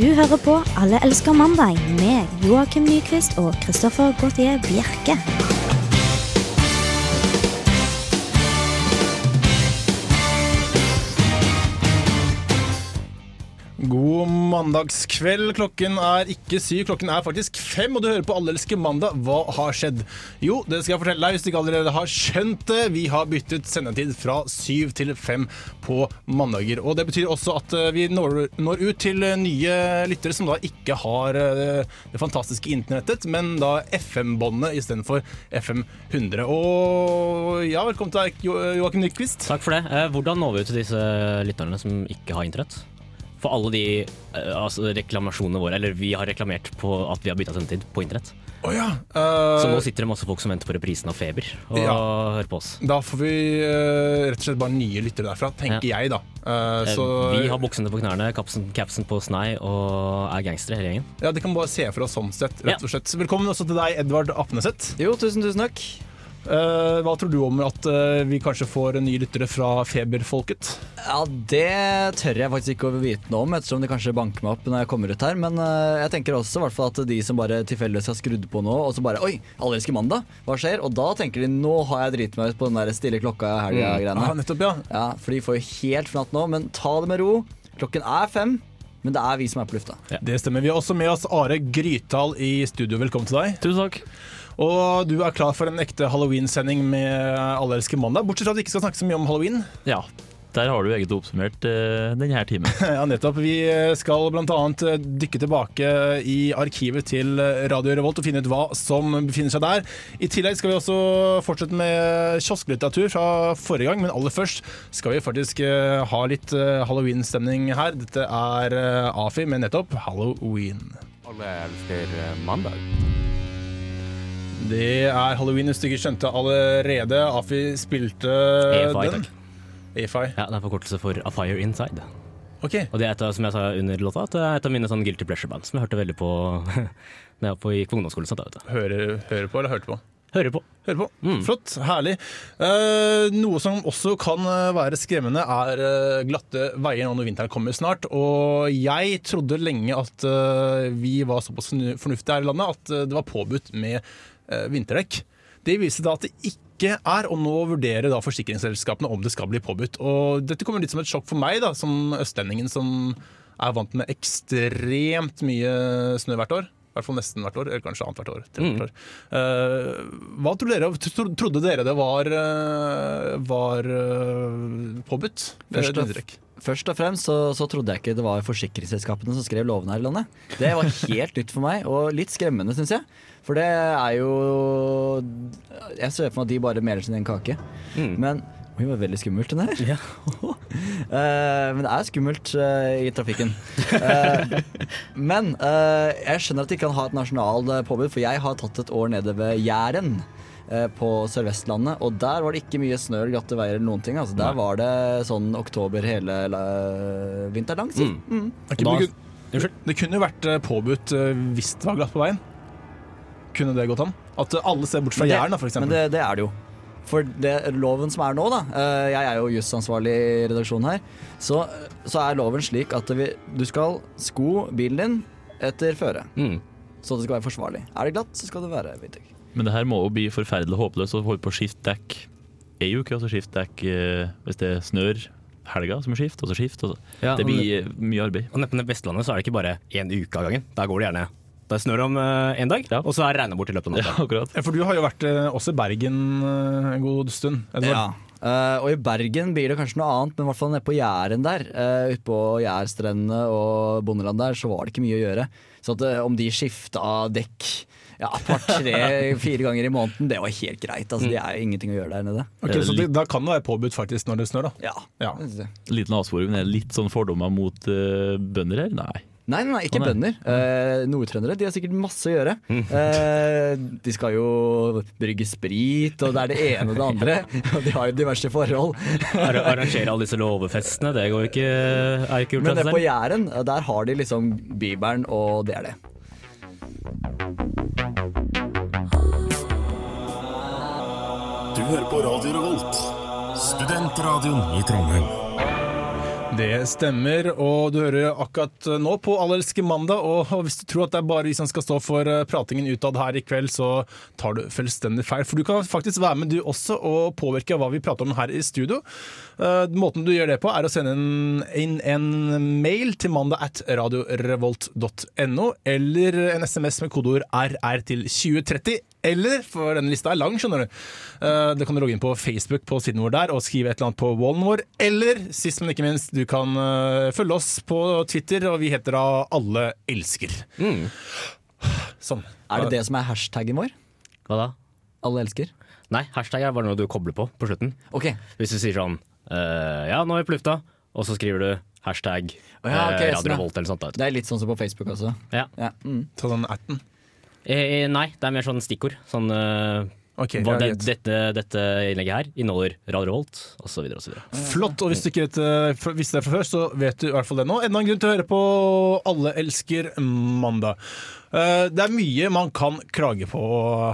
Du hører på Alle elsker mandag med Joakim Nyquist og Christoffer Gautier Bjerke. Mandagskveld. Klokken er ikke syv, klokken er faktisk fem, og du hører på Alle elsker mandag. Hva har skjedd? Jo, det skal jeg fortelle deg hvis du ikke allerede har skjønt det. Vi har byttet sendetid fra syv til fem på mandager. Og det betyr også at eh, vi når, når ut til eh, nye lyttere som da ikke har eh, det fantastiske internettet, men da FM-båndet istedenfor FM 100. Og ja, velkommen til deg, Jo- Joakim Nyquist. Takk for det. Hvordan når vi ut til disse lytterne som ikke har internett? For alle de eh, altså reklamasjonene våre, eller vi har reklamert på at vi har bytta sendetid på internett. Oh, ja. Så eh, nå sitter det masse folk som venter på reprisen av Feber og Ja. hører på oss. Da får vi uh, rett og slett bare nye lyttere derfra, tenker jeg da. Uh, Eh, så Vi har buksene på knærne, kapsen, capsen på snei og er gangstere hele gjengen. ja, det kan bare se for oss sånn sett, rett og slett. Velkommen også til deg, Edvard Apneseth. Jo, tusen, tusen takk. Eh, hva tror du om at eh, vi kanskje får nye lyttere fra Feberfolket? Ja, Det tør jeg faktisk ikke å vite noe om, ettersom de kanskje banker meg opp når jeg kommer ut her. Men eh, jeg tenker også hvert at de som bare tilfeldigvis har skrudd på nå, og så bare Oi, allerske mandag, hva skjer? Og da tenker de nå har jeg driti meg ut på den der stille klokka i helga-greiene. Ja, nettopp, ja. Ja, for de får jo helt fnatt nå, men ta det med ro. Klokken er fem, men det er vi som er på lufta. Det stemmer. Vi har også med oss Are Grytdal i studio. Velkommen til deg. Tusen takk. Og du er klar for en ekte halloween-sending med Alle elsker mandag. Bortsett fra at vi ikke skal snakke så mye om halloween. Ja, der har du egentlig oppsummert uh, denne timen. Ja, nettopp. Vi skal bl.a. dykke tilbake i arkivet til Radio Revolt og finne ut hva som befinner seg der. I tillegg skal vi også fortsette med kiosklitteratur fra forrige gang, men aller først skal vi faktisk eh, ha litt eh, halloween-stemning her. Dette er eh, Afi med nettopp halloween. Alle elsker mandag. Det er halloween hvis du ikke skjønte allerede. Afi spilte EFI, den. EFI. Ja, Det er forkortelse for A Fire Inside. Okay. Og det er et av, som jeg sa under låta, det er et av mine sånn guilty pleasure-band som jeg hørte veldig på da jeg var på, gikk på ungdomsskolen. Hører, hører på eller hørte på? Hører på. Hører på. Mm. Flott. Herlig. Eh, noe som også kan eh, være skremmende, er eh, glatte veier nå når vinteren kommer snart. Og jeg trodde lenge at eh, vi var såpass fornuftige her i landet at det var påbudt med vinterdekk. Det viser da at det ikke er, og nå vurderer da forsikringsselskapene om det skal bli påbudt. Og dette kommer litt som et sjokk for meg, da, som østlendingen som er vant med ekstremt mye snø hvert år. I hvert fall nesten hvert år, eller kanskje annethvert år. hvert år. Uh, hva trodde dere, tro- trodde dere det var, uh, var uh, påbudt? Først og- Først og fremst så, så trodde jeg ikke det var forsikringsselskapene som skrev lovene her i landet. Det var helt nytt for meg, og litt skremmende, syns jeg. For det er jo Jeg ser for meg at de bare meler sin egen kake. Men Oi, det var veldig skummelt, den her. Eh, men det er skummelt uh, i trafikken. Uh, men eh, jeg skjønner at de kan ha et nasjonalt påbud, for jeg har tatt et år nede ved Jæren. På Sør-Vestlandet, og der var det ikke mye snø eller glatte veier. eller noen ting altså, Der var det sånn oktober hele vinteren lang. si. Mm. Mm. Da- det, kunne, det kunne jo vært påbudt hvis det var glatt på veien. Kunne det gått an? At alle ser bort fra Jæren, f.eks.? for Men eksempel. det, det er det jo. For det, loven som er nå, da eh, Jeg er jo jusansvarlig i redaksjonen her. Så, så er loven slik at vi, du skal sko bilen din etter føre. Mm. Så det skal være forsvarlig. Er det glatt, så skal det være vinterdekk. Men det her må jo bli forferdelig håpløst å holde på å skifte dekk Er jo ikke så skifte dekk eh, hvis det snør helga, som er skift, og så skift. Og så. Ja, det blir mye arbeid. Og nede på Vestlandet så er det ikke bare én uke av gangen. Der går det gjerne Det snør om én dag, Ja. og så er regna bort i løpet av Ja, natta. akkurat. Ja, For du har jo vært eh, også i Bergen eh, en god stund. Edvard. Eh, og i Bergen blir det kanskje noe annet, men i hvert fall nede på Jæren der, uh, Utpå Jærstrendene og bondeland der, så var det ikke mye å gjøre. Så at, uh, om de skifta dekk ja, et par, tre, fire ganger i måneden, det var helt greit. Altså, Det er jo ingenting å gjøre der nede. Ok, så det, Da kan det være påbudt faktisk når det snør, da. Ja. Ja. Liten avsporing, men er det litt sånn fordommer mot uh, bønder her? Nei. Nei, nei, nei, ikke bønder. Eh, Nordtrøndere de har sikkert masse å gjøre. Eh, de skal jo brygge sprit, og det er det ene og det andre. Og de har jo diverse forhold. Ar- Arrangere alle disse låvefestene, det går ikke, er ikke gjort Men det er på. Jæren, eh, der har de liksom Bibelen, og det er det. Du hører på Radio Revolt, studentradioen i Trondheim. Det stemmer, og du hører akkurat nå på Allerske mandag. Og hvis du tror at det er bare vi som skal stå for eh, pratingen utad her i kveld, så tar du fullstendig feil. For du kan faktisk være med du også og påvirke hva vi prater om her i studio. Eh, Måten du gjør det på, er å sende inn, inn en mail til mandag at radiorevolt.no, eller en SMS med kodeord RR til 2030. Eller, for denne lista er lang, skjønner du. Uh, Det kan du logge inn på Facebook på siden vår der og skrive et eller annet på wallen vår. Eller, sist men ikke minst, du kan uh, følge oss på Twitter, og vi heter da Alle elsker. Sånn. Er det det som er hashtaggen vår? Hva da? Alle elsker? Nei, hashtag er bare noe du kobler på på slutten. Ok, Hvis du sier sånn uh, Ja, nå er vi på lufta, og så skriver du hashtag oh, ja, okay, Radio Volt eller sånt. Det er litt sånn som på Facebook også. Ja. Ja. Mm. Ta den atten. Eh, nei, det er mer sånn stikkord. Sånn eh, Okay, hva, det, dette, dette innlegget her inneholder Radio Revolt, osv. Flott. Og hvis du ikke vet, eh, visste det fra før, så vet du i hvert fall det nå. Enda en grunn til å høre på Alle elsker mandag. Eh, Det er mye man kan klage på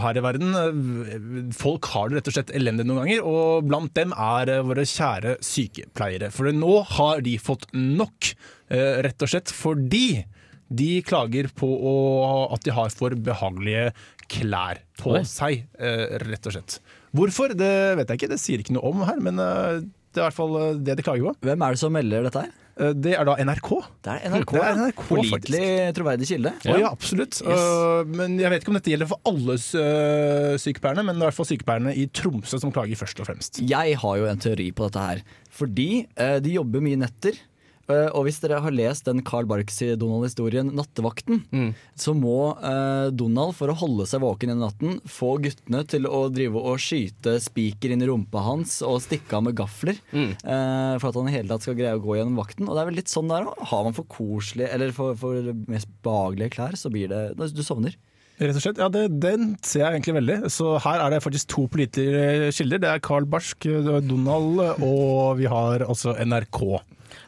her i verden. Eh, Folk har det rett og slett elendig noen ganger, og blant dem er eh, våre kjære sykepleiere. For nå har de fått nok, eh, rett og slett fordi de klager på å- at de har for behagelige klær på Oi. seg, eh, rett og slett. Hvorfor, det vet jeg ikke, det sier ikke noe om her, men eh, det er i hvert fall eh, det de klager på. Hvem er det som melder dette her? Det er da NRK. Det er NRK. Det er ja. NRK, Pålitelig, troverdig kilde. Å ja, absolutt. Eh, men jeg vet ikke om dette gjelder for alle sykepleierne, men det er i hvert fall sykepleierne i Tromsø som klager først og fremst. Jeg har jo en teori på dette her. Fordi de jobber mye netter. Eh, og hvis dere har lest den Carl Barks-Donald-historien 'Nattevakten', så må uh, Donald, for å holde seg våken i natten, få guttene til å drive og skyte spiker inn i rumpa hans og stikke av med gafler. eh, for at han i hele tatt skal greie å gå gjennom vakten. Og det er vel litt sånn der òg. Har man for koselige eller for, for mest behagelige klær, så blir det Du sovner. Rett og slett, ja, det, Den ser jeg egentlig veldig. Så her er det faktisk to politiske kilder. Det er Carl Barsk, Donald, og vi har altså NRK.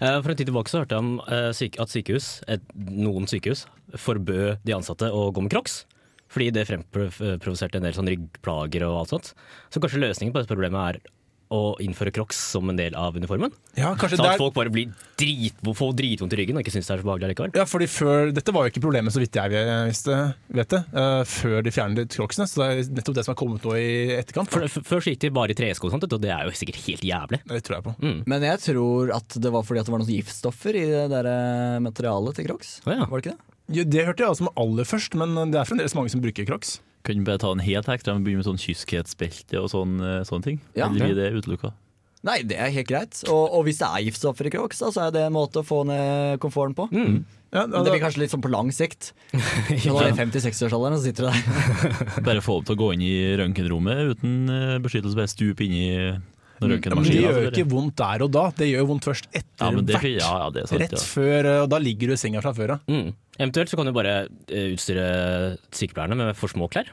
Eh, For en tid tilbake så hørte jeg om eh, at sykehus, noen sykehus forbød de ansatte å gå med crocs. Fordi det fremprovoserte en del sånn ryggplager og alt sånt. Så kanskje løsningen på dette problemet er å innføre crocs som en del av uniformen? Ja, kanskje Sånn at folk bare blir drit, får dritvondt i ryggen og ikke syns det er så behagelig likevel. ja, fordi før, Dette var jo ikke problemet, så vidt jeg visste, vet det, uh, før de fjernet crocsene. Så det er nettopp det som har kommet nå i etterkant. For, for, før så gikk de bare i tresko og og det er jo sikkert helt jævlig. Det tror jeg på. Mm. Men jeg tror at det var fordi at det var noen giftstoffer i det der eh, materialet til Crocs. Å ja. Var det ikke det? Ja, det hørte jeg altså aller først, men det er fremdeles mange som bruker crocs. Kan du bare ta en helt ekstra og begynne med sånn kyskhetsbelte og sånn, eh, sånne ting? Ja. Eller blir det utelukka? Nei, det er helt greit. Og, og hvis det er giftstoffer i Crocs, så er det en måte å få ned komforten på. Mm. Ja, Men det blir kanskje litt sånn på lang sikt. Når du er i 50-60-årsalderen, så sitter du der. Bare få opp til å gå inn i røntgenrommet uten eh, beskyttelse, bare stup inn i noen Ja, men det gjør jo altså, ikke vondt der og da, det gjør vondt først etter ja, det, hvert. ja, ja, det er sant. Rett Ja. før, og da ligger du i senga fra før av. Mm. Eventuelt så kan du bare eh, utstyre sykepleierne med for små klær.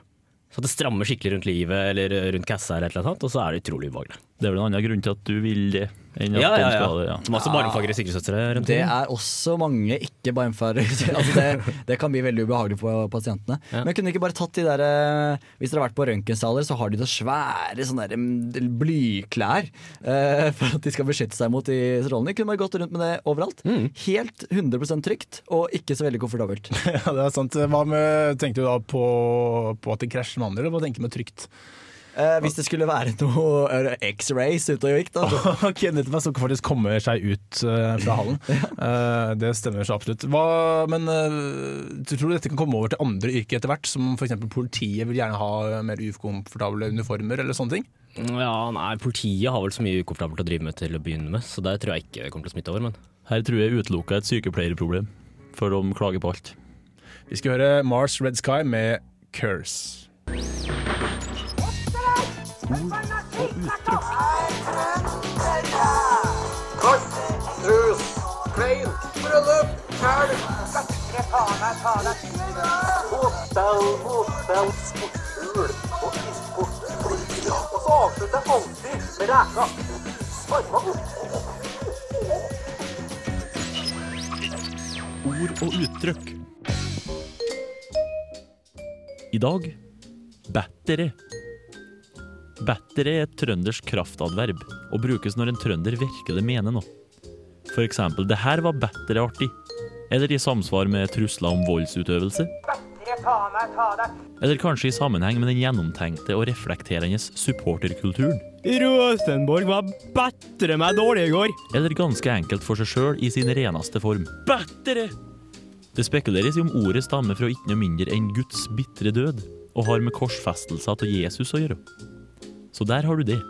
Så det strammer skikkelig rundt livet eller rundt kassa, eller eller og så er det utrolig ubehagelig. Det er vel en annen grunn til at du vil det, enn at Ja, ja, ja. skal det. Ja. Masse barnefagre sykesøstre rundt Det er også mange ikke barmfarer. Altså det, det kan bli veldig ubehagelig for pasientene. Ja. Men kunne ikke bare tatt de der eh, Hvis dere har vært på røntgensaler, så har de så svære sånne der, mm, blyklær uh, for at de skal beskytte seg mot de strålene. Kunne bare gått rundt med det overalt. Mm. Helt 100% trygt, og ikke så veldig komfortabelt. Ja, det er sant. Hva med, tenkte du da på, på at det krasjer med andre, eller hva tenker du med trygt? Eh, hvis det skulle være noe eh, X-rays ute og gikk, da. Ok, nettopp, så faktisk kommer seg ut uh, fra hallen. uh, det stemmer så absolutt. Hva, men uh, tror du dette kan komme over til andre yrker etter hvert, som f.eks. politiet vil gjerne ha mer ukomfortable uniformer eller sånne ting? Ja, nei, Politiet har vel så mye ukomfortabelt å drive med til å begynne med, så det tror jeg ikke det kommer til å smitte over. men... Her tror jeg utelukka et sykepleierproblem, for de klager på alt. Vi skal høre Mars Red Sky med Curse. Krus, klein, bryllup, kalv, Fotball, fotball, sportsfugl og issport. Og så avslutter alltid med reka. Sparma opp. Ord og uttrykk. I dag battere. Battere er et trøndersk kraftadverb og brukes når en trønder virkelig mener noe. For eksempel 'det her var battery artig', eller i samsvar med trusler om voldsutøvelse, eller kanskje i sammenheng med den gjennomtenkte og reflekterende supporterkulturen, Rosenborg var bedre meg dårlig i går. eller ganske enkelt for seg sjøl i sin reneste form. Bedre! Det spekuleres i om ordet stammer fra ikke noe mindre enn Guds bitre død, og har med korsfestelser til Jesus å gjøre. Så der har du det.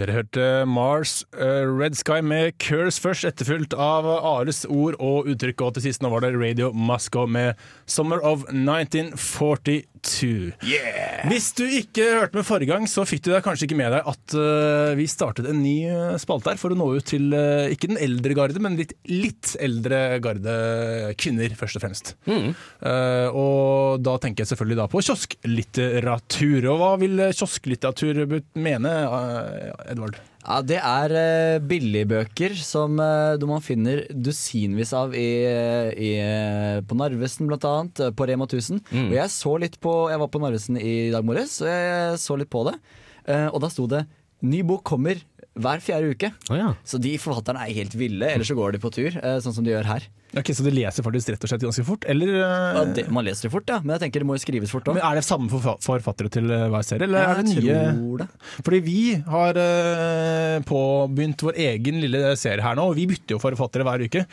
Dere hørte Mars uh, Red Sky med Curse først, etterfulgt av Ares ord og uttrykk. Og til sist nå var det Radio Moscow med Summer of 1942. Yeah! Hvis du ikke hørte med forrige gang, så fikk du deg kanskje ikke med deg at uh, vi startet en ny eh, spalte her for å nå ut til uh, ikke den eldre garde, men litt, litt eldre garde kvinner, først og fremst. Eh, og da tenker jeg selvfølgelig da på kiosklitteratur. Og hva vil kiosklitteratur mene, Edvard? Ja, Det er uh, billigbøker som uh, man finner dusinvis av i, i, eh, på Narvesen eh, på Rema 1000. Og jeg så litt på Jeg var på Narvesen i dag morges, og jeg så litt på det. Uh, og da sto det 'Ny bok kommer hver fjerde uke'. Oh, ja. Så de forfatterne er helt ville, eller så går de på tur, eh, sånn som de gjør her. Ok, Så du leser faktisk rett og slett ganske fort? Eller eh, Ja, det, man leser det fort, ja, men jeg tenker det må jo skrives fort òg. Er det samme forfattere til eh, hver serie, eller er det Jeg nye? tror det. Fordi vi har eh, påbegynt vår egen lille serie her nå, og vi bytter jo forfattere hver uke.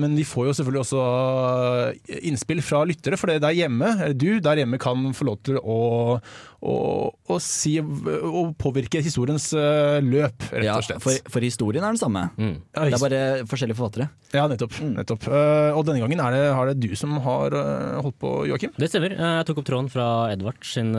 Men vi får jo selvfølgelig også innspill fra lyttere, for det der hjemme, eller du der hjemme kan få lov til å, å, si påvirke historiens løp, rett og slett. for, for historien er den samme. Mm. Det er bare forskjellige forfattere. ja, nettopp. nettopp. Eh, og denne gangen er det, har det du som har eh, holdt på, Joakim. Det stemmer. Eh, Jeg tok opp tråden fra Edvard sin,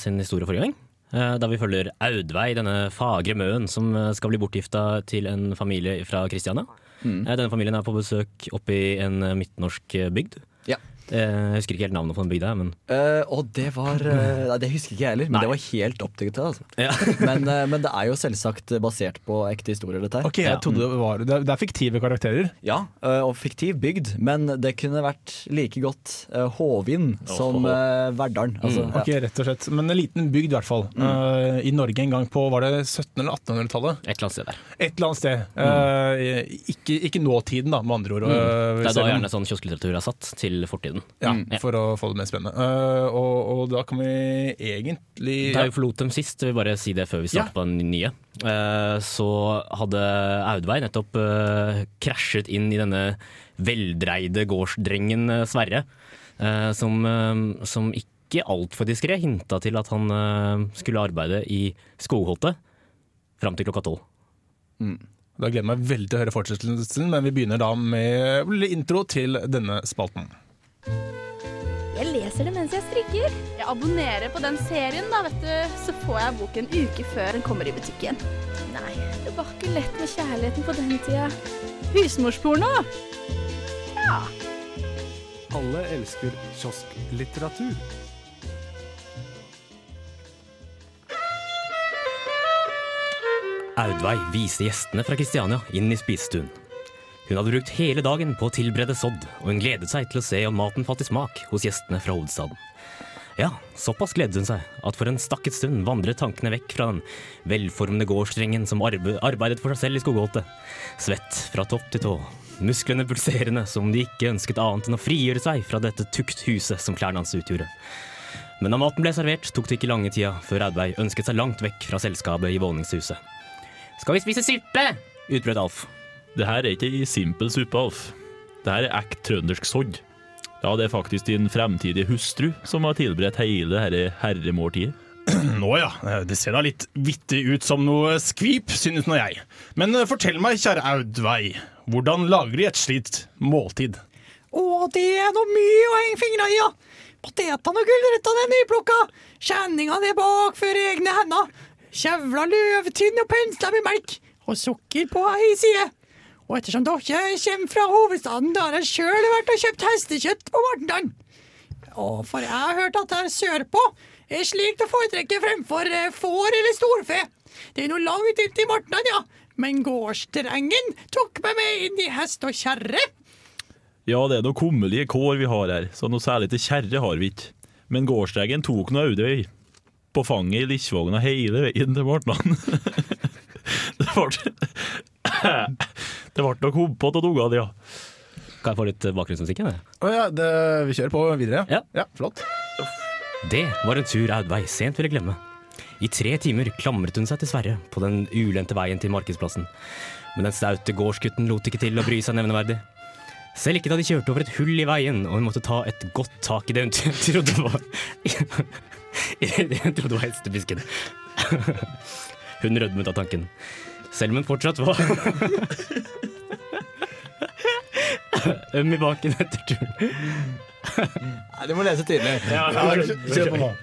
sin historie forrige gang. Da vi følger Audveig, denne fagre møen som skal bli bortgifta til en familie fra Kristiania. Mm. Denne familien er på besøk oppe i en midtnorsk bygd. Ja. Eh, Jeg husker ikke helt navnet på den bygda, men Uh, og det var uh, Nei, det husker ikke jeg heller, men Nei. det var helt oppdaget. Altså. ja. Men, uh, men det er jo selvsagt basert på ekte historier, dette her. Ok, jeg Ja. trodde det var Det er, det er fiktive karakterer. Ja, eh, og fiktiv bygd, men det kunne vært like godt uh, oh, som uh, Verdalen. Altså, Mm, Ok, rett og slett. Men en liten bygd, i hvert fall. Eh, I Norge en gang på var det 1700- eller 1800-tallet. et eller annet sted der. Et eller annet sted. Eh, ikke, ikke nåtiden, da, med andre ord. Eh, Det er da gjerne sånn kiosklitteratur er satt, til fortiden. Ja, Ja. For å få det mer spennende. Uh, og, og da kan vi egentlig Da vi forlot dem sist, vil bare si det før vi starter Ja. på den nye, uh, så hadde Audveig nettopp uh, krasjet inn i denne veldreide gårdsdrengen Sverre, som, som ikke altfor diskré hinta til at han skulle arbeide i skogholtet fram til klokka tolv. Da gleder jeg meg veldig til å høre fortsettelsen, men vi begynner da med intro til denne spalten. Jeg leser det mens jeg strikker. Jeg abonnerer på den serien, da, vet du. Så får jeg boken en uke før den kommer i butikken. Nei, det var ikke lett med kjærligheten på den tida. Husmorsporno! Ja. Alle elsker kiosklitteratur. Audveig viser gjestene fra Kristiania inn i spisestuen. Hun hadde brukt hele dagen på å tilberede sodd, og hun gledet seg til å se om maten falt i smak hos gjestene fra hovedstaden. Ja, såpass gledet hun seg at for en stakket stund vandret tankene vekk fra den velformede gårdsdrengen som arbe arbeidet for seg selv i skogholtet. Svett fra topp til tå, musklene pulserende som om de ikke ønsket annet enn å frigjøre seg fra dette tukthuset som klærne hans utgjorde. Men da maten ble servert, tok det ikke lange tida før Audveig ønsket seg langt vekk fra selskapet i våningshuset. Skal vi spise suppe? utbrøt Alf. Det her er ikke ei simpel suppe, Alf. Det her er ekte trøndersk sodd. Ja, det er faktisk din fremtidige hustru som har tilberedt hele dette herremåltidet. Nå ja, det ser da litt vittig ut som noe skvip, synes nå jeg. Men eh, fortell meg, kjære Audvei, hvordan lager de et slikt måltid? Å, det er noe mye å henge fingrene i, ja. Potetene og gulrøttene er nyplukka. Skjenningene er bak for egne hender. Kjevla løvtynn og pensla med melk. Og sukker på ei side. Og ettersom dere kommer fra hovedstaden, da har jeg sjøl vært og kjøpt hestekjøtt på Martendal. Og for jeg har hørt at her sørpå er slikt å foretrekke fremfor eh, får eller storfe. Det er noe langt inn til Martendal, ja. Men gårdsdrengen tok meg med inn i hest og kjerre. Ja, det er noen kummerlige kår vi har her, så noe særlig til kjerre har vi ikke. Men gårdstrengen tok nå Audøy på fanget i likkvogna hele veien til Martnan. det ble Det ble nok humpete og dunga, ja. Kan jeg få litt bakgrunnsmusikk? Oh, ja, det, vi kjører på videre. Ja. flott. Det var en tur Audveig sent ville glemme. I tre timer klamret hun seg til Sverre på den ulendte veien til markedsplassen. Men den staute gårdsgutten lot ikke til å bry seg nevneverdig. Selv ikke da de kjørte over et hull i veien og hun måtte ta et godt tak i det hun trodde var I det hun trodde var hestepisken. Hun rødmet av tanken. Selv om hun fortsatt var øm i baken etter turen. Nei, du må lese tydelig. Ja, kjør på nå.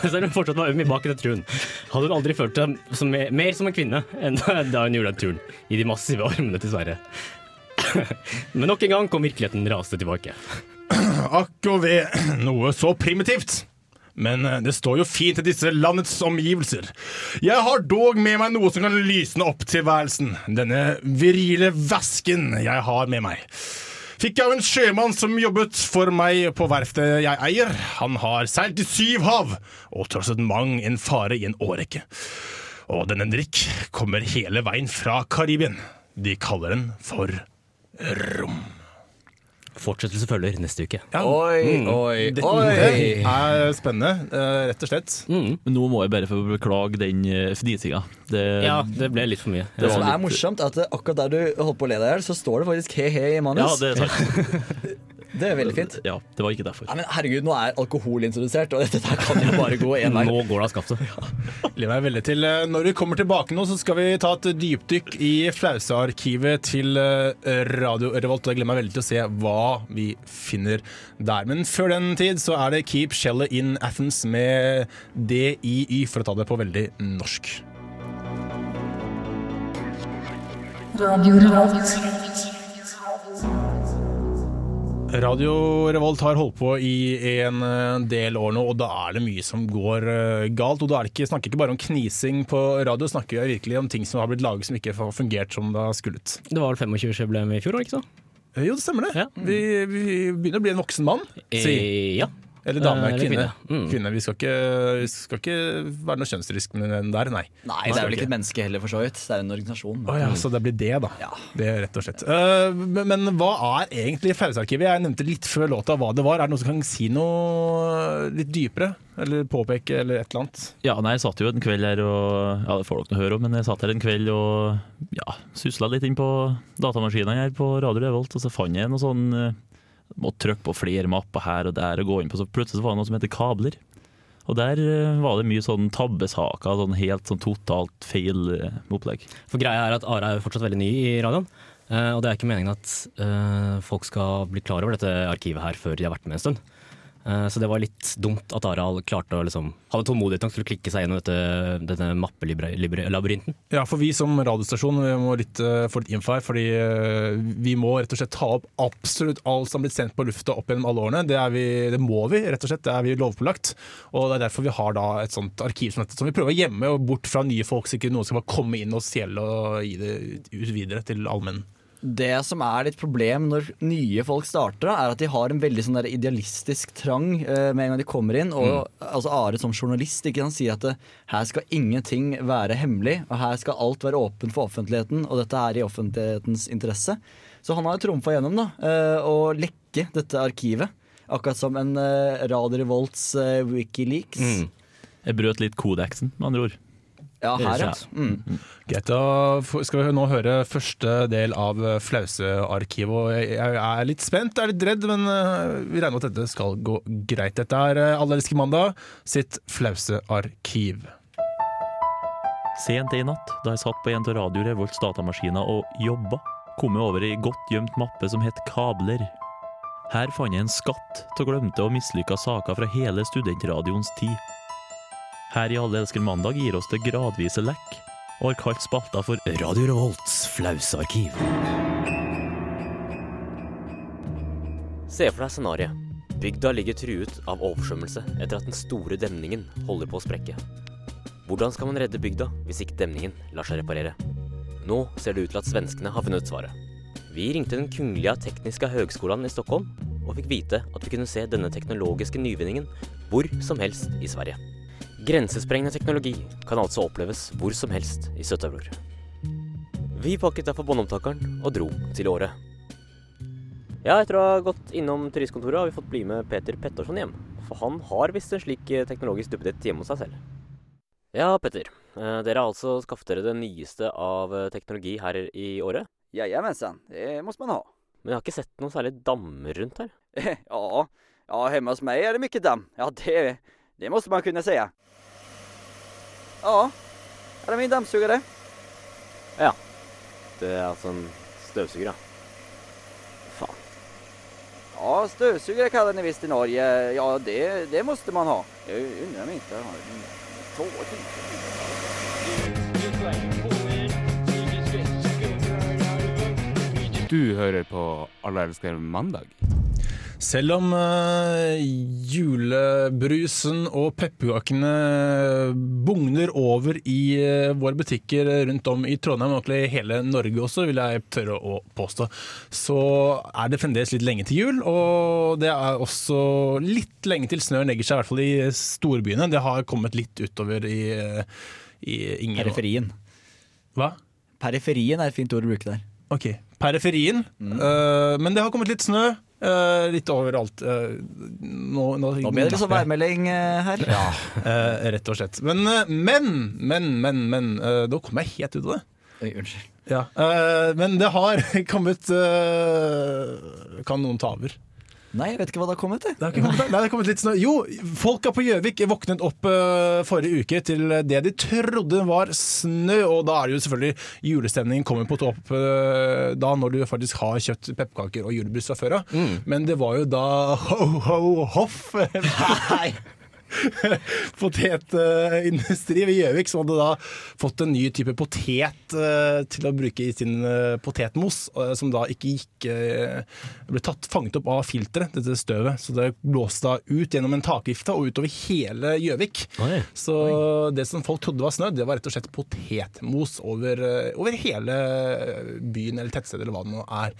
Selv om hun fortsatt var øm i baken etter turen, hadde hun aldri følt seg som, mer som en kvinne enn da hun gjorde den turen i de massive armene til Sverre. Men nok en gang kom virkeligheten rasende tilbake. Akk og ved noe så primitivt. Men eh, det står jo fint til disse landets omgivelser. Jeg har dog med meg noe som kan lysne opp tilværelsen. Denne virile vasken jeg har med meg. Fikk jeg av en sjømann som jobbet for meg på verftet jeg eier. Han har seilt i syv hav og trosset mang en fare i en årrekke. Og denne drikk kommer hele veien fra Karibien. De kaller den for rom. Fortsettelse følger neste uke. Oi, Mm. oi, oi. det er spennende, eh, rett og slett. Mm. Men nå må jeg bare få beklage den eh, fnisinga. Det, Ja, det ble litt for mye. Det som var er morsomt, er at akkurat der du holdt på å le deg i hjel, så står det faktisk he-he i manus. Ja, det er sant. Det er veldig fint. Ja, det var ikke derfor. Nei, men herregud, nå er alkohol introdusert, og dette der kan jo bare gå én vei. Nå går det av skaftet. Meg veldig til eh, Når vi kommer tilbake nå, så skal vi ta et dypdykk i Flausa-arkivet til eh, Radio Revolt. Og jeg gleder meg veldig til å se hva vi finner der. Men før den tid så er det Keep Shellet in Athens med DIY, for å ta det på veldig norsk. Radio Revolt har holdt på i en eh, del år nå, og da er det mye som går eh, galt. Og da er det ikke, snakker ikke bare om knising på radio, snakker jeg virkelig om ting som har blitt laget som ikke har fungert som det har skullet. Det var vel 25-årsjubileum i fjor, ikke så? Eh, Jo, det stemmer det. Vi, vi begynner å bli en voksen mann. Si. E ja. Eller dame, Eh, eller kvinne. kvinne. Mm. kvinne. Vi, skal ikke, vi skal ikke være noe kjønnsdiskriminering der, nei. Nei, det er vel ikke et menneske heller, for så vidt. Det er en organisasjon. Oh, ja, så det blir det, da. Det er rett og slett. Uh, men, men hva er egentlig Fausearkivet? Jeg nevnte litt før låta hva det var. Er det noen som kan si noe litt dypere? Eller påpeke, eller et eller annet? Ja, nei, jeg satt jo en kveld her og Ja, det får dere nå høre om, men jeg satt her en kveld og ja, susla litt inn på datamaskinene her på Radio Revolt, og så fant jeg noe sånn Måtte trykke på flere mapper her og der og gå inn på, så plutselig så var det noe som heter kabler. Og der eh, var det mye sånn tabbesaker, sånn helt sånn totalt feil eh, opplegg. For greia er at Are er jo fortsatt veldig ny i radioen. eh, og det er ikke meningen at folk skal bli klar over dette arkivet her før de har vært med en stund. Eh, så det var litt dumt at Aral klarte å liksom, hadde tålmodighet nok til å klikke seg gjennom dette, denne mappelabyrinten. Ja, for vi som radiostasjon vi må litt, få litt info her. Fordi eh, vi må rett og slett ta opp absolutt alt som har blitt sendt på lufta opp gjennom alle årene. Det, vi, det må vi, rett og slett. Det er vi lovpålagt. Og det er derfor vi har da et sånt arkiv som dette, som vi prøver å gjemme bort fra nye folk, så ikke noen skal bare komme inn og stjele og gi det ut videre til allmenn. Det som er litt problem når nye folk starter, da, er at de har en veldig sånn der idealistisk trang uh, med en gang de kommer inn. Og altså Are som journalist ikke kan si at det, her skal ingenting være hemmelig, og her skal alt være åpent for offentligheten, og dette er i offentlighetens interesse. Så han har trumfa gjennom da, uh, å lekke dette arkivet. Akkurat som en uh, Radio Revolts eh, Wikileaks. Jeg brøt litt kodeksen, med andre ord. Ja, her, ja. Ja. Mm. Greit, da skal vi nå høre første del av eh, Flausearkivet. Jeg er litt spent, er litt redd, men eh, vi regner med at dette skal gå greit. Dette er eh, Alle elsker mandag sitt Flausearkiv. Sent i natt, da jeg satt på en av Radio Revolts datamaskiner og jobba, kom jeg over ei godt gjemt mappe som het Kabler. Her fant jeg en skatt av glemte og mislykka saker fra hele studentradioens tid. Her i Alle elsker mandag gir oss det gradvise lekk, og har kalt spalta for Radio Revolts flausarkiv. Se for deg scenarioet. Bygda ligger truet av oversvømmelse etter at den store demningen holder på å sprekke. Hvordan skal man redde bygda hvis ikke demningen lar seg reparere? Nå ser det ut til at svenskene har funnet svaret. Vi ringte den kungliga tekniska högskolan i Stockholm og fikk vite at vi kunne se denne teknologiske nyvinningen hvor som helst i Sverige. Grensesprengende teknologi kan altså oppleves hvor som helst i Sør-Aurora. Vi pakket derfor båndopptakeren og dro til Åre. Ja, etter å ha gått innom turistkontoret har vi fått bli med Peter Petterson hjem. For han har visst en slik eh, teknologisk duppeditt hjemme hos seg selv. Ja, Petter. eh, Dere har altså skaffet dere det nyeste av eh, teknologi her i året? Jajamensan, det må man ha. Men jeg har ikke sett noen særlig dammer rundt her. ja, ja, hjemme hos meg er det mye dam. Ja, det, det måste man kunne säga. Ja, er är min dammsugare. Ja. Det er altså en støvsuger, ja. Faen. Ja, stövsugare kallar ni visst i Norge. Ja, det, det måste man ha. Jag undrar om jag inte har en tårtid. Du hører på Alle elsker mandag. Selv om uh, julebrusen og pepperkakene bugner over i uh, våre butikker rundt om i Trondheim, og egentlig hele Norge også, vil jeg tørre å påstå, så er det fremdeles litt lenge til jul. Og det er også litt lenge til snøen legger seg, i hvert fall i storbyene. Det har kommet litt utover i, i Inger. Periferien. Hva? Periferien er et fint ord å bruke der. Ok, periferien. Eh, men det har kommet litt snø. Eh, litt overalt. Uh, nå, nå, Nå blir det liksom værmelding uh, her. Ja, rett og slett. Men, men, men, men, men Nå kom jeg helt ut av det. Oi, unnskyld. Ja, men det har kommet Kan noen ta over? Nei, jeg vet ikke hva det har kommet til. Det har, ikke kommet, nei, det har kommet litt snø. Jo, folka på Gjøvik våknet opp uh, forrige uke til det de trodde var snø. Og da er det jo selvfølgelig julestemningen kommer på topp uh, da når du faktisk har kjøpt pepperkaker og julebrus fra før av. Men det var jo da ho-ho-hoff. Nei! Potetindustri ved Gjøvik som hadde da fått en ny type potet eh, til å bruke i sin eh, potetmos, eh, som da ikke gikk ble tatt, fanget opp av filteret, dette støvet. Så det blåste da ut gjennom en takvifte og utover hele Gjøvik. Så det som folk trodde var snø, det var rett og slett potetmos over, over hele byen eller tettstedet eller hva det nå er.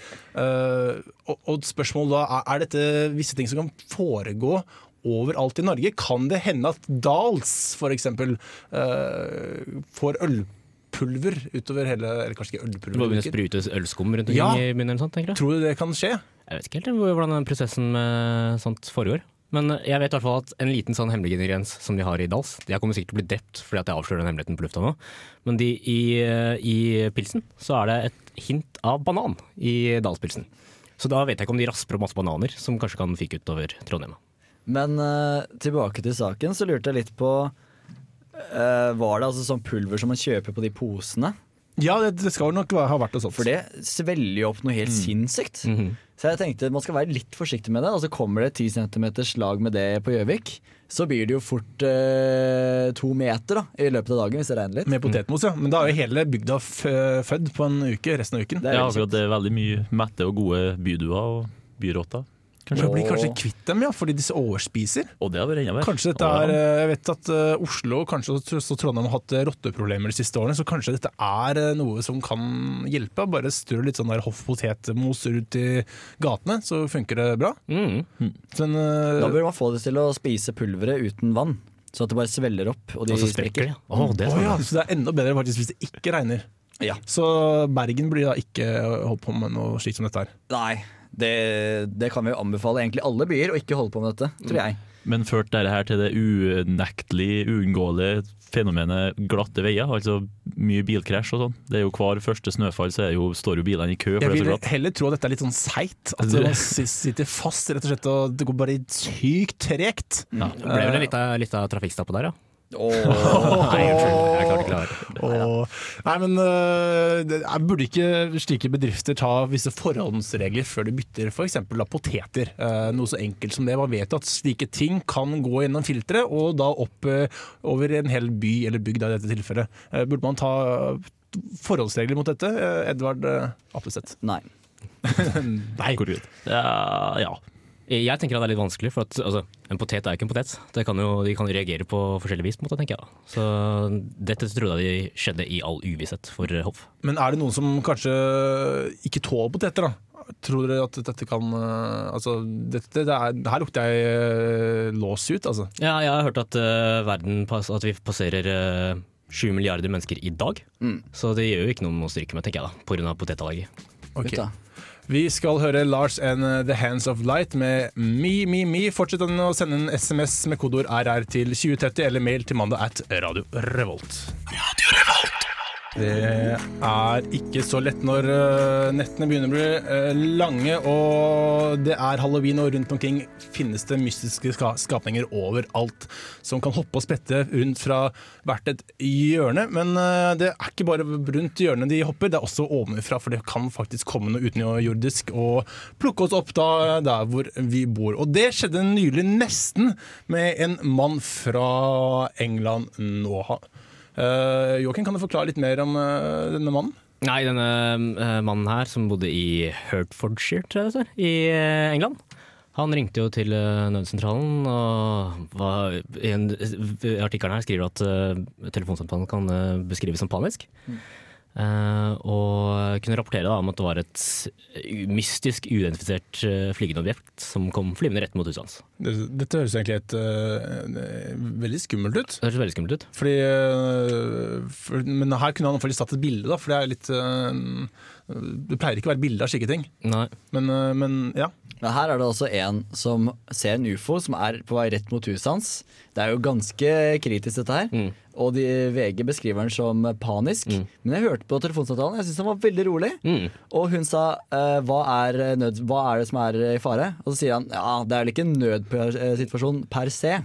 Og, og spørsmålet da, er, er dette visse ting som kan foregå overalt i Norge? Kan det hende at Dals f.eks. Uh, får ølpulver utover hele Eller kanskje ikke Det må begynne å sprute ølskum rundt omkring Ja. i byen eller sånt, tenker du? Tror du det kan skje? Jeg vet ikke helt hvordan den prosessen med sånt foregår. Men jeg vet i hvert fall at en liten sånn hemmelig ingrediens som de har i Dals De kommer sikkert til å bli drept fordi at jeg avslører den hemmeligheten på lufta nå. Men de, i, i pilsen så er det et hint av banan i Dalspilsen. Så da vet jeg ikke om de rasper opp masse bananer som kanskje kan fyke utover Trondheim. Men uh, tilbake til saken, så lurte jeg litt på uh, Var det altså sånn pulver som man kjøper på de posene? Ja, det, det skal nok ha vært det sånt. For det svelger jo opp noe helt sinnssykt. Så jeg tenkte man skal være litt forsiktig med det. Og så kommer det 10 cm slag med det på Gjøvik, så blir det jo fort eh, to meter da, i løpet av dagen hvis det regner litt. Med potetmos, ja. Men da er jo hele bygda fødd på en uke resten av uken. Ja, akkurat det er veldig mye mette og gode byduer og byrotter. Kanskje blir kanskje kvitt dem, ja, fordi disse overspiser. Og det har vært enda. Kanskje dette er eh, Jeg vet at eh, Oslo og kanskje også Trondheim har hatt eh, rotteproblemer de siste årene, så kanskje dette er noe som kan hjelpe. Bare strø litt sånn der hoff potetmos ut i gatene, så funker det bra. Mm. Men, eh, Da bør man få det til å spise pulveret uten vann. Så at det bare svelger opp og de Og sprekker Oh, det er ja, så det er enda bedre faktisk hvis det ikke regner. Ja. Så Bergen blir da ikke holdt på med noe slikt som dette her. Nei, det, det kan vi anbefale egentlig alle byer å ikke holde på med dette, tror jeg. Men førte dette her til det unektelig, uunngåelige fenomenet glatte veier? Altså mye bilkrasj og sånn. Det er jo Hver første snøfall så er jo, står jo bilene i kø, for Jeg det er så vil glatt. heller tro at dette er litt sånn seigt. At Det- man sitter fast, rett og slett, og det går bare sykt tregt. Ja, det ble vel en lita trafikkstappe der, ja. Åh. Nei, unnskyld. Jeg klarte ikke det her. Nei, men er- burde ikke slike bedrifter ta visse forhåndsregler før de bytter f.eks. poteter? Uh, noe så enkelt som det. Man vet at slike ting kan gå gjennom filteret, og da opp uh, over en hel by eller bygd i dette tilfellet. Eh, burde man ta forholdsregler mot dette? Eh, Edvard uh, Appelseth? Nei. Nei. Ja, ja. Jeg tenker at det er litt vanskelig, for at altså, en potet er ikke en potet. Det kan jo, de kan reagere på forskjellig vis, på en måte, tenker jeg. Så dette trodde jeg de skjedde i all uvisshet for Hoff. Men er det noen som kanskje ikke tåler poteter, da? Tror dere at dette kan eh, Altså, dette, det er, her lukter jeg eh, lås ut, altså. Ja, jeg har hørt at, uh, verden, at vi passerer eh, sju milliarder mennesker i dag. Mm. Så det gjør jo ikke noe å stryke med, tenker jeg da, pga. potetallergi. Ok. Vi skal høre Lars and uh, The Hands of Light med Me, Me, Me. Fortsett å sende en SMS med kodeord RR til 2030 eller mail til mandag at Radio Revolt. Radio Revolt. Det er ikke så lett når uh, nettene begynner å bli uh, lange og det er halloween, og rundt omkring finnes det mystiske skapninger overalt som kan hoppe og spette rundt fra hvert et hjørne. Men uh, det er ikke bare rundt hjørnet de hopper, det er også ovenfra, for det kan faktisk komme noe utenjordisk og plukke oss opp da, der hvor vi bor. Og det skjedde nylig nesten med en mann fra England nå. Uh, Joakim, kan du forklare litt mer om uh, denne mannen? Nei, denne uh, mannen her, som bodde i Hertfordshire, tror jeg det står, i uh, England. Han ringte jo til nødsentralen, og var, i en, i artikkelen her skriver at telefonsamtalen kan beskrives som panisk. Eh, og kunne rapportere da, om at det var et mystisk uidentifisert uh, flygende objekt som kom flyvende rett mot huset hans. Dette høres egentlig et, uh, veldig skummelt ut. Det høres veldig skummelt ut. Fordi, uh, for, men her kunne han faktisk tatt et bilde, da, for det er litt uh, Det pleier ikke å være bilde av slike ting. Nei. Men, eh, men ja. Men her er det også en som ser en ufo som er på vei rett mot huset hans. Det er jo ganske kritisk dette her. Og de, VG beskriver den som panisk. Men jeg hørte på telefonsamtalen, jeg syntes den var veldig rolig. Og hun sa eh, hva, er nød, hva er det som er i fare? Og så sier han ja, det er vel ikke en nødsituasjon per se.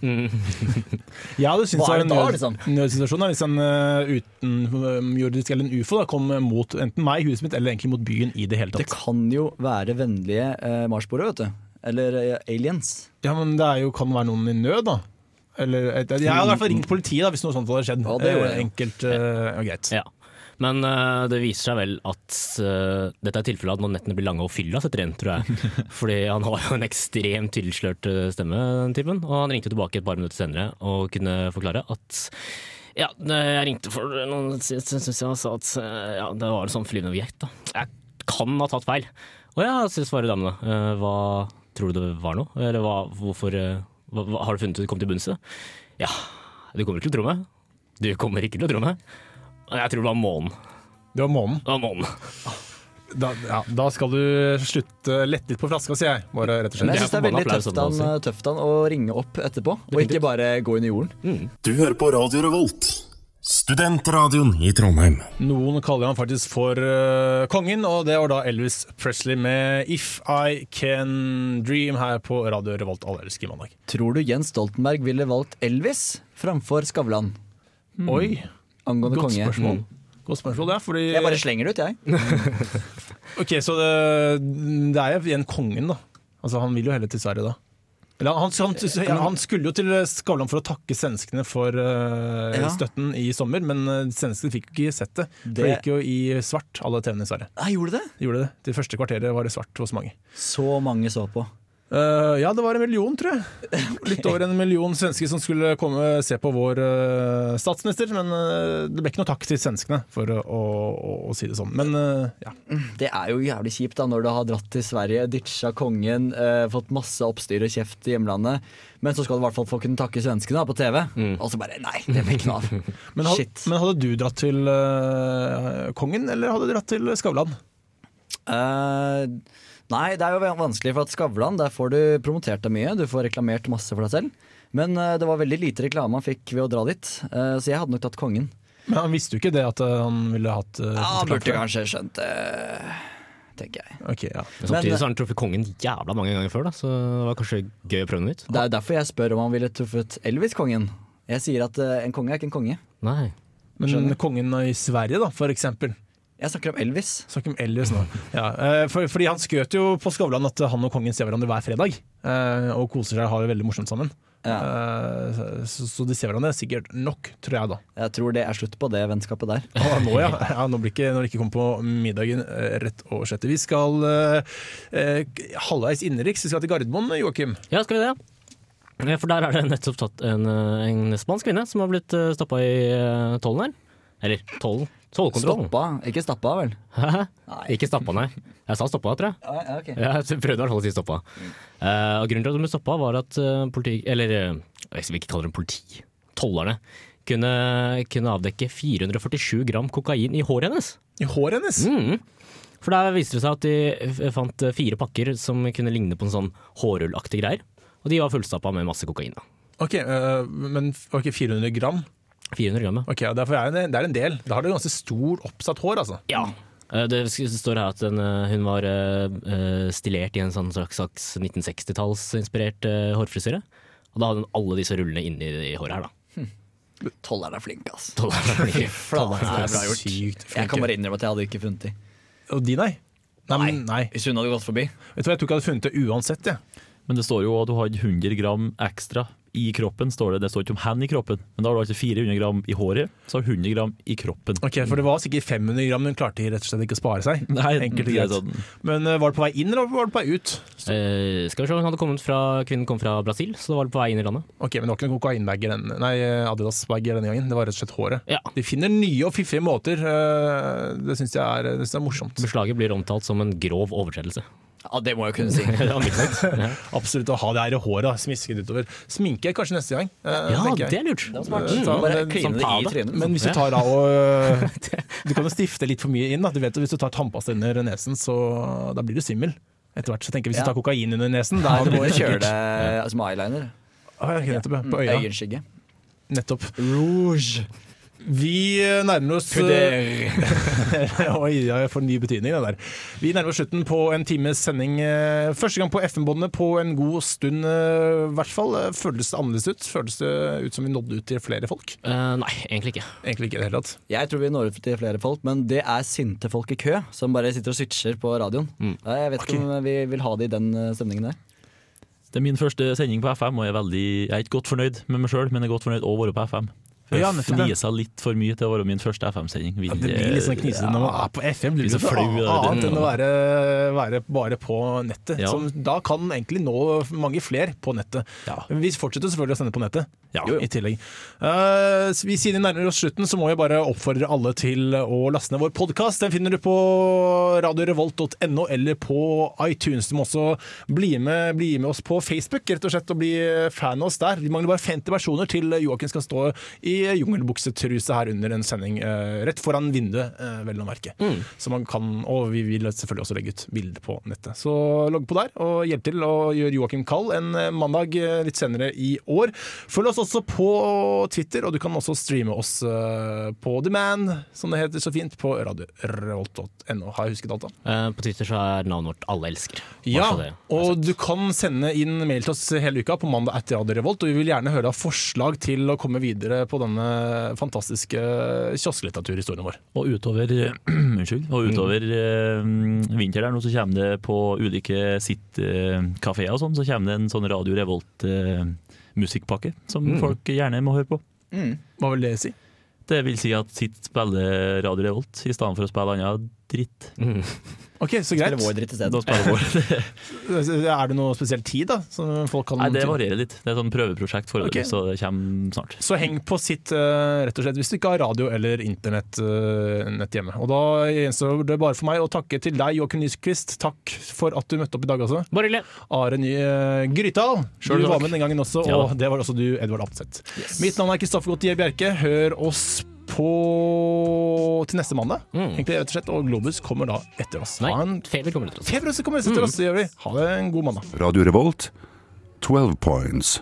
Ja, hadde syntes Hva er det det da, en liksom? nød, nødsituasjon hvis en uh, utenjordisk eller en ufo da, kom mot enten meg, huset mitt, eller egentlig mot byen i det hele tatt. Det kan jo være vennlige uh, marsboere, vet du. Eller uh, aliens. Ja, men det er jo, kan være noen i nød, da. Eller, jeg hadde i hvert fall ringt politiet da, hvis noe sånt hadde skjedd. Ja, det gjorde Eh, jeg. Enkelt eh, og greit. Ja. Men uh, det viser seg vel at uh, dette er tilfellet at når nettene blir lange og fylla setter inn, tror jeg. Fordi han har jo en ekstremt tilslørt eh, stemme, den typen. Og han ringte tilbake et par minutter senere og kunne forklare at ja, jeg ringte for noen siden og sa at eh, ja, det var en sånn flyvende objekt. Da. Jeg kan ha tatt feil. Og ja, svarer damene. Uh, hva tror du det var nå? Eller hva, hvorfor eh, hva, hva, Har du funnet ut du kom til bunns i det? Ja, du kommer ikke til å tro meg. Du kommer ikke til å tro meg. Jeg tror det var månen. Det var månen? Det var månen. Da, ja, da skal du slutte lette litt på flaska, sier jeg. Bare rett og slett. Men jeg syns det er veldig tøft han, tøft han å ringe opp etterpå, og ikke bare gå inn i jorden. Du hører på Radio Revolt, studentradioen i Trondheim. Noen kaller han faktisk for uh, kongen, og det var da Elvis Presley med If I Can Dream her på Radio Revolt allerske mandag. Tror du Jens Stoltenberg ville valgt Elvis framfor Skavlan? Oi, Angående godt konge. spørsmål. Mm. Godt spørsmål, ja, fordi Jeg bare slenger det ut, jeg. Ok, så det, det er jo igjen kongen, da. Altså, han vil jo heller til Sverige, da. Eller han, han, han, han skulle jo til Skavlan for å takke svenskene for uh, Ja. støtten i sommer, men uh, svenskene fikk ikke sett det. For det Det- gikk jo i svart, alle TV-ene i Sverige. Ah, gjorde det? Gjorde det. Det første kvarteret var det svart hos mange. Så mange så på. Eh, ja, det var en million, tror jeg. Litt over en million svensker som skulle komme se på vår uh, statsminister. Men uh, det ble ikke noe takk til svenskene, for å, å, å, si det sånn. Men ja. Det er jo jævlig kjipt da når du har dratt til Sverige, ditcha kongen, fått masse oppstyr og kjeft i hjemlandet, men så skal du i hvert fall få kunne takke svenskene da, på TV. Og så bare nei, det blir ikke noe av. Men, had, men hadde du dratt til kongen, eller hadde du dratt til Skavlan? Eh, nei, det er jo vanskelig, for at Skavlan, der får du promotert deg mye. Du får reklamert masse for deg selv. Men uh, det var veldig lite reklame han fikk ved å dra dit, uh, så jeg hadde nok tatt kongen. Men han visste jo ikke det at eh, han ville hatt uh, Ja, han burde kanskje skjønt det, tenker jeg. Okay, ja. Men samtidig så har han truffet kongen jævla mange ganger før, da, så det var kanskje gøy å prøve noe nytt. Det er derfor jeg spør om han ville truffet Elvis-kongen. Jeg sier at en konge er ikke en konge. Nei. Men kongen i Sverige, da, for eksempel. Jeg snakker om Elvis. Snakker om Elvis nå. Ja, eh, for, fordi han skrøt jo på Skavlan at han og kongen ser hverandre hver fredag. eh, Og koser seg og har det veldig morsomt sammen. Ja. Så, så de ser hverandre sikkert nok, tror jeg da. Jeg tror det er slutt på det vennskapet der. Å, nå, ja. ja nå blir ikke, når det ikke kommer på middagen eh, rett og slett. Vi skal eh, halvveis innenriks. Vi skal til Gardermoen, Joakim. Ja, skal vi det? Ja, For der er det nettopp tatt en, eh, en spansk kvinne som har blitt stoppa i eh, tollen her. Eller tollen, Stoppa, ikke stappa, vel? Hæ? Ikke stappa, nei. Jeg sa stoppa, tror jeg. Ja, ja. Jeg prøvde i hvert fall å si stoppa. Uh, og grunnen til at de ble stoppa, var at uh, politi... Eller eh, jeg vil ikke kalle dem politi. Tollerne. Kunne, kunne avdekke 447 gram kokain i håret hennes. I håret hennes? Mm. For der viste det seg at de fant fire pakker som kunne ligne på en sånn hårrullaktig greier. Og de var fullstappa med masse kokain. da. Ok, uh, men ikke 400 gram? 400 gram, ja. Ok, ja, derfor er det, det er en del. Da har du ganske stor oppsatt hår, altså. Ja. Eh, Det står her at den, eh, hun var eh, stilert i en sånn slags, slags 1960-tallsinspirert uh, hårfrisyre. Og da hadde hun alle disse rullene inni i håret her, da. Tolleren er flink, ass. Tolleren er flink. Det er bra gjort. Sykt Jeg kan bare innrømme at jeg hadde ikke funnet de. Og de, nei? Nei, nei. nei. Hvis hun hadde gått forbi. Vet du hva, Jeg tror ikke jeg hadde funnet det uansett. Jeg. Men det står jo at du hadde 100 gram ekstra i kroppen. Står det. det står ikke om hen i kroppen, men da har du altså 400 gram i håret, så har du 100 gram i kroppen. Ok, For det var sikkert 500 gram, men hun klarte rett og slett ikke å spare seg. Nei, Enkelt og greit. sånn. Men øh, var det på vei inn, eller var det på vei ut? Eh, skal vi se, hun hadde kommet fra, Kvinnen kom fra Brasil, så da var det på vei inn i landet. Ok, Men det var ikke noen kokainbager den- nei, Adidas-bager denne gangen. Det var rett og slett håret. Ja. De finner nye og fiffige måter. øh, Det syns jeg er, synes jeg er morsomt. Beslaget blir omtalt som en grov overtredelse. Ja, det må jeg kunne si. Ja. Ja. Absolutt å ha det her i håret, smisket utover. Sminke kanskje neste gang. øh, Ja, jeg. det er lurt. Det var smart. Mm, Bare men- kline sånn det i trynet. Men hvis du tar av og Du kan jo stifte litt for mye inn. Da. Du vet, Hvis du tar tannpasta under nesen, så da blir du svimmel. Etter hvert så tenker jeg Hvis Ja. du tar kokain under nesen, da Nei, du må jo kjøre det som eyeliner. Ah, ja, nettopp, ja. På Mm, øya. Øyenskygge. Nettopp. Rouge. Vi nærmer oss Oi, jeg får ny betydning, det der. Vi nærmer oss slutten på en times sending. eh, Første gang på FM-båndet på en god stund, eh, i hvert fall. Eh, Føles det annerledes ut? Føles det ut som vi nådde ut til flere folk? Uh, nei, egentlig ikke. Egentlig ikke det hele tatt. Jeg tror vi når ut til flere folk, men det er sinte folk i kø som bare sitter og switcher på radioen. Mm. Jeg vet ikke om vi vil ha det i den eh, stemningen der. Det er min første sending på FM, og jeg er, veldig, jeg er ikke godt fornøyd med meg sjøl, men jeg er godt fornøyd å være på FM. For jeg fnisa litt for mye til å være min første FM-sending. Ja, det blir litt sånn knisete når man er på FM. Det Blir noe det annet enn å være, være bare på nettet. Ja. Som da kan egentlig nå mange flere på nettet. Men vi fortsetter selvfølgelig å sende på nettet. I tillegg. Uh, vi Siden vi nærmer oss slutten, så må jeg bare oppfordre alle til å laste ned vår podkast. Den finner du på radiorevolt.no eller på iTunes. Du må også bli med, bli med oss på Facebook rett og slett og bli fan av oss der. Vi mangler bare 50 personer til Joakim skal stå i jungelbuksetruse her under en sending eh, rett foran vinduet, eh, vel å merke. Så man kan, og vi vil selvfølgelig også legge ut bilder på nettet. Så logg på der og hjelp til å gjøre Joakim kald en eh, mandag litt senere i år. Følg oss også på Twitter, og du kan også streame oss på demand, som det heter så fint, på radiorevolt.no. Har jeg husket alt, da? På Twitter så er navnet vårt Alle elsker. Ja, og du kan sende inn mail til oss hele uka på mandag etter Radio Revolt, og vi vil gjerne høre forslag til å komme videre på denne fantastiske kiosklitteraturhistorien vår. Og utover, unnskyld, og utover mm. vinter nå så kommer det på ulike sitt-kafeer og sånn, så kommer det en sånn Radio Revolt-musikkpakke som Mm. folk gjerne må høre på. Hva vil det si? Det vil si at sitt spiller Radio Revolt i stedet for å spille annen dritt. Ok, så greit. Spiller vår dritt i stedet. Da spiller vår. Er det noe spesiell tid, da? Som folk kan Nei, det varierer litt. Det er sånn prøveprosjekt foreløpig, okay. så det kommer snart. Så heng på sitt, eh, rett og slett, hvis du ikke har radio eller internett eh, nett hjemme. Og da gjenstår det bare for meg å takke til deg, Joakim Nyskvist. Takk for at du møtte opp i dag også. Bare hyggelig. Are Ny uh, Grytdal, du var med den gangen også, Ja. og det var også du, Edvard Apseth. Mitt navn er Kristoffer Gautier Bjerke. Hør oss på til neste mandag, egentlig rett og slett, og Globus kommer da etter oss. Nei, en Feber kommer etter oss. Feber kommer etter oss, det gjør vi. Ha det en god mandag. Radio Revolt, 12 points.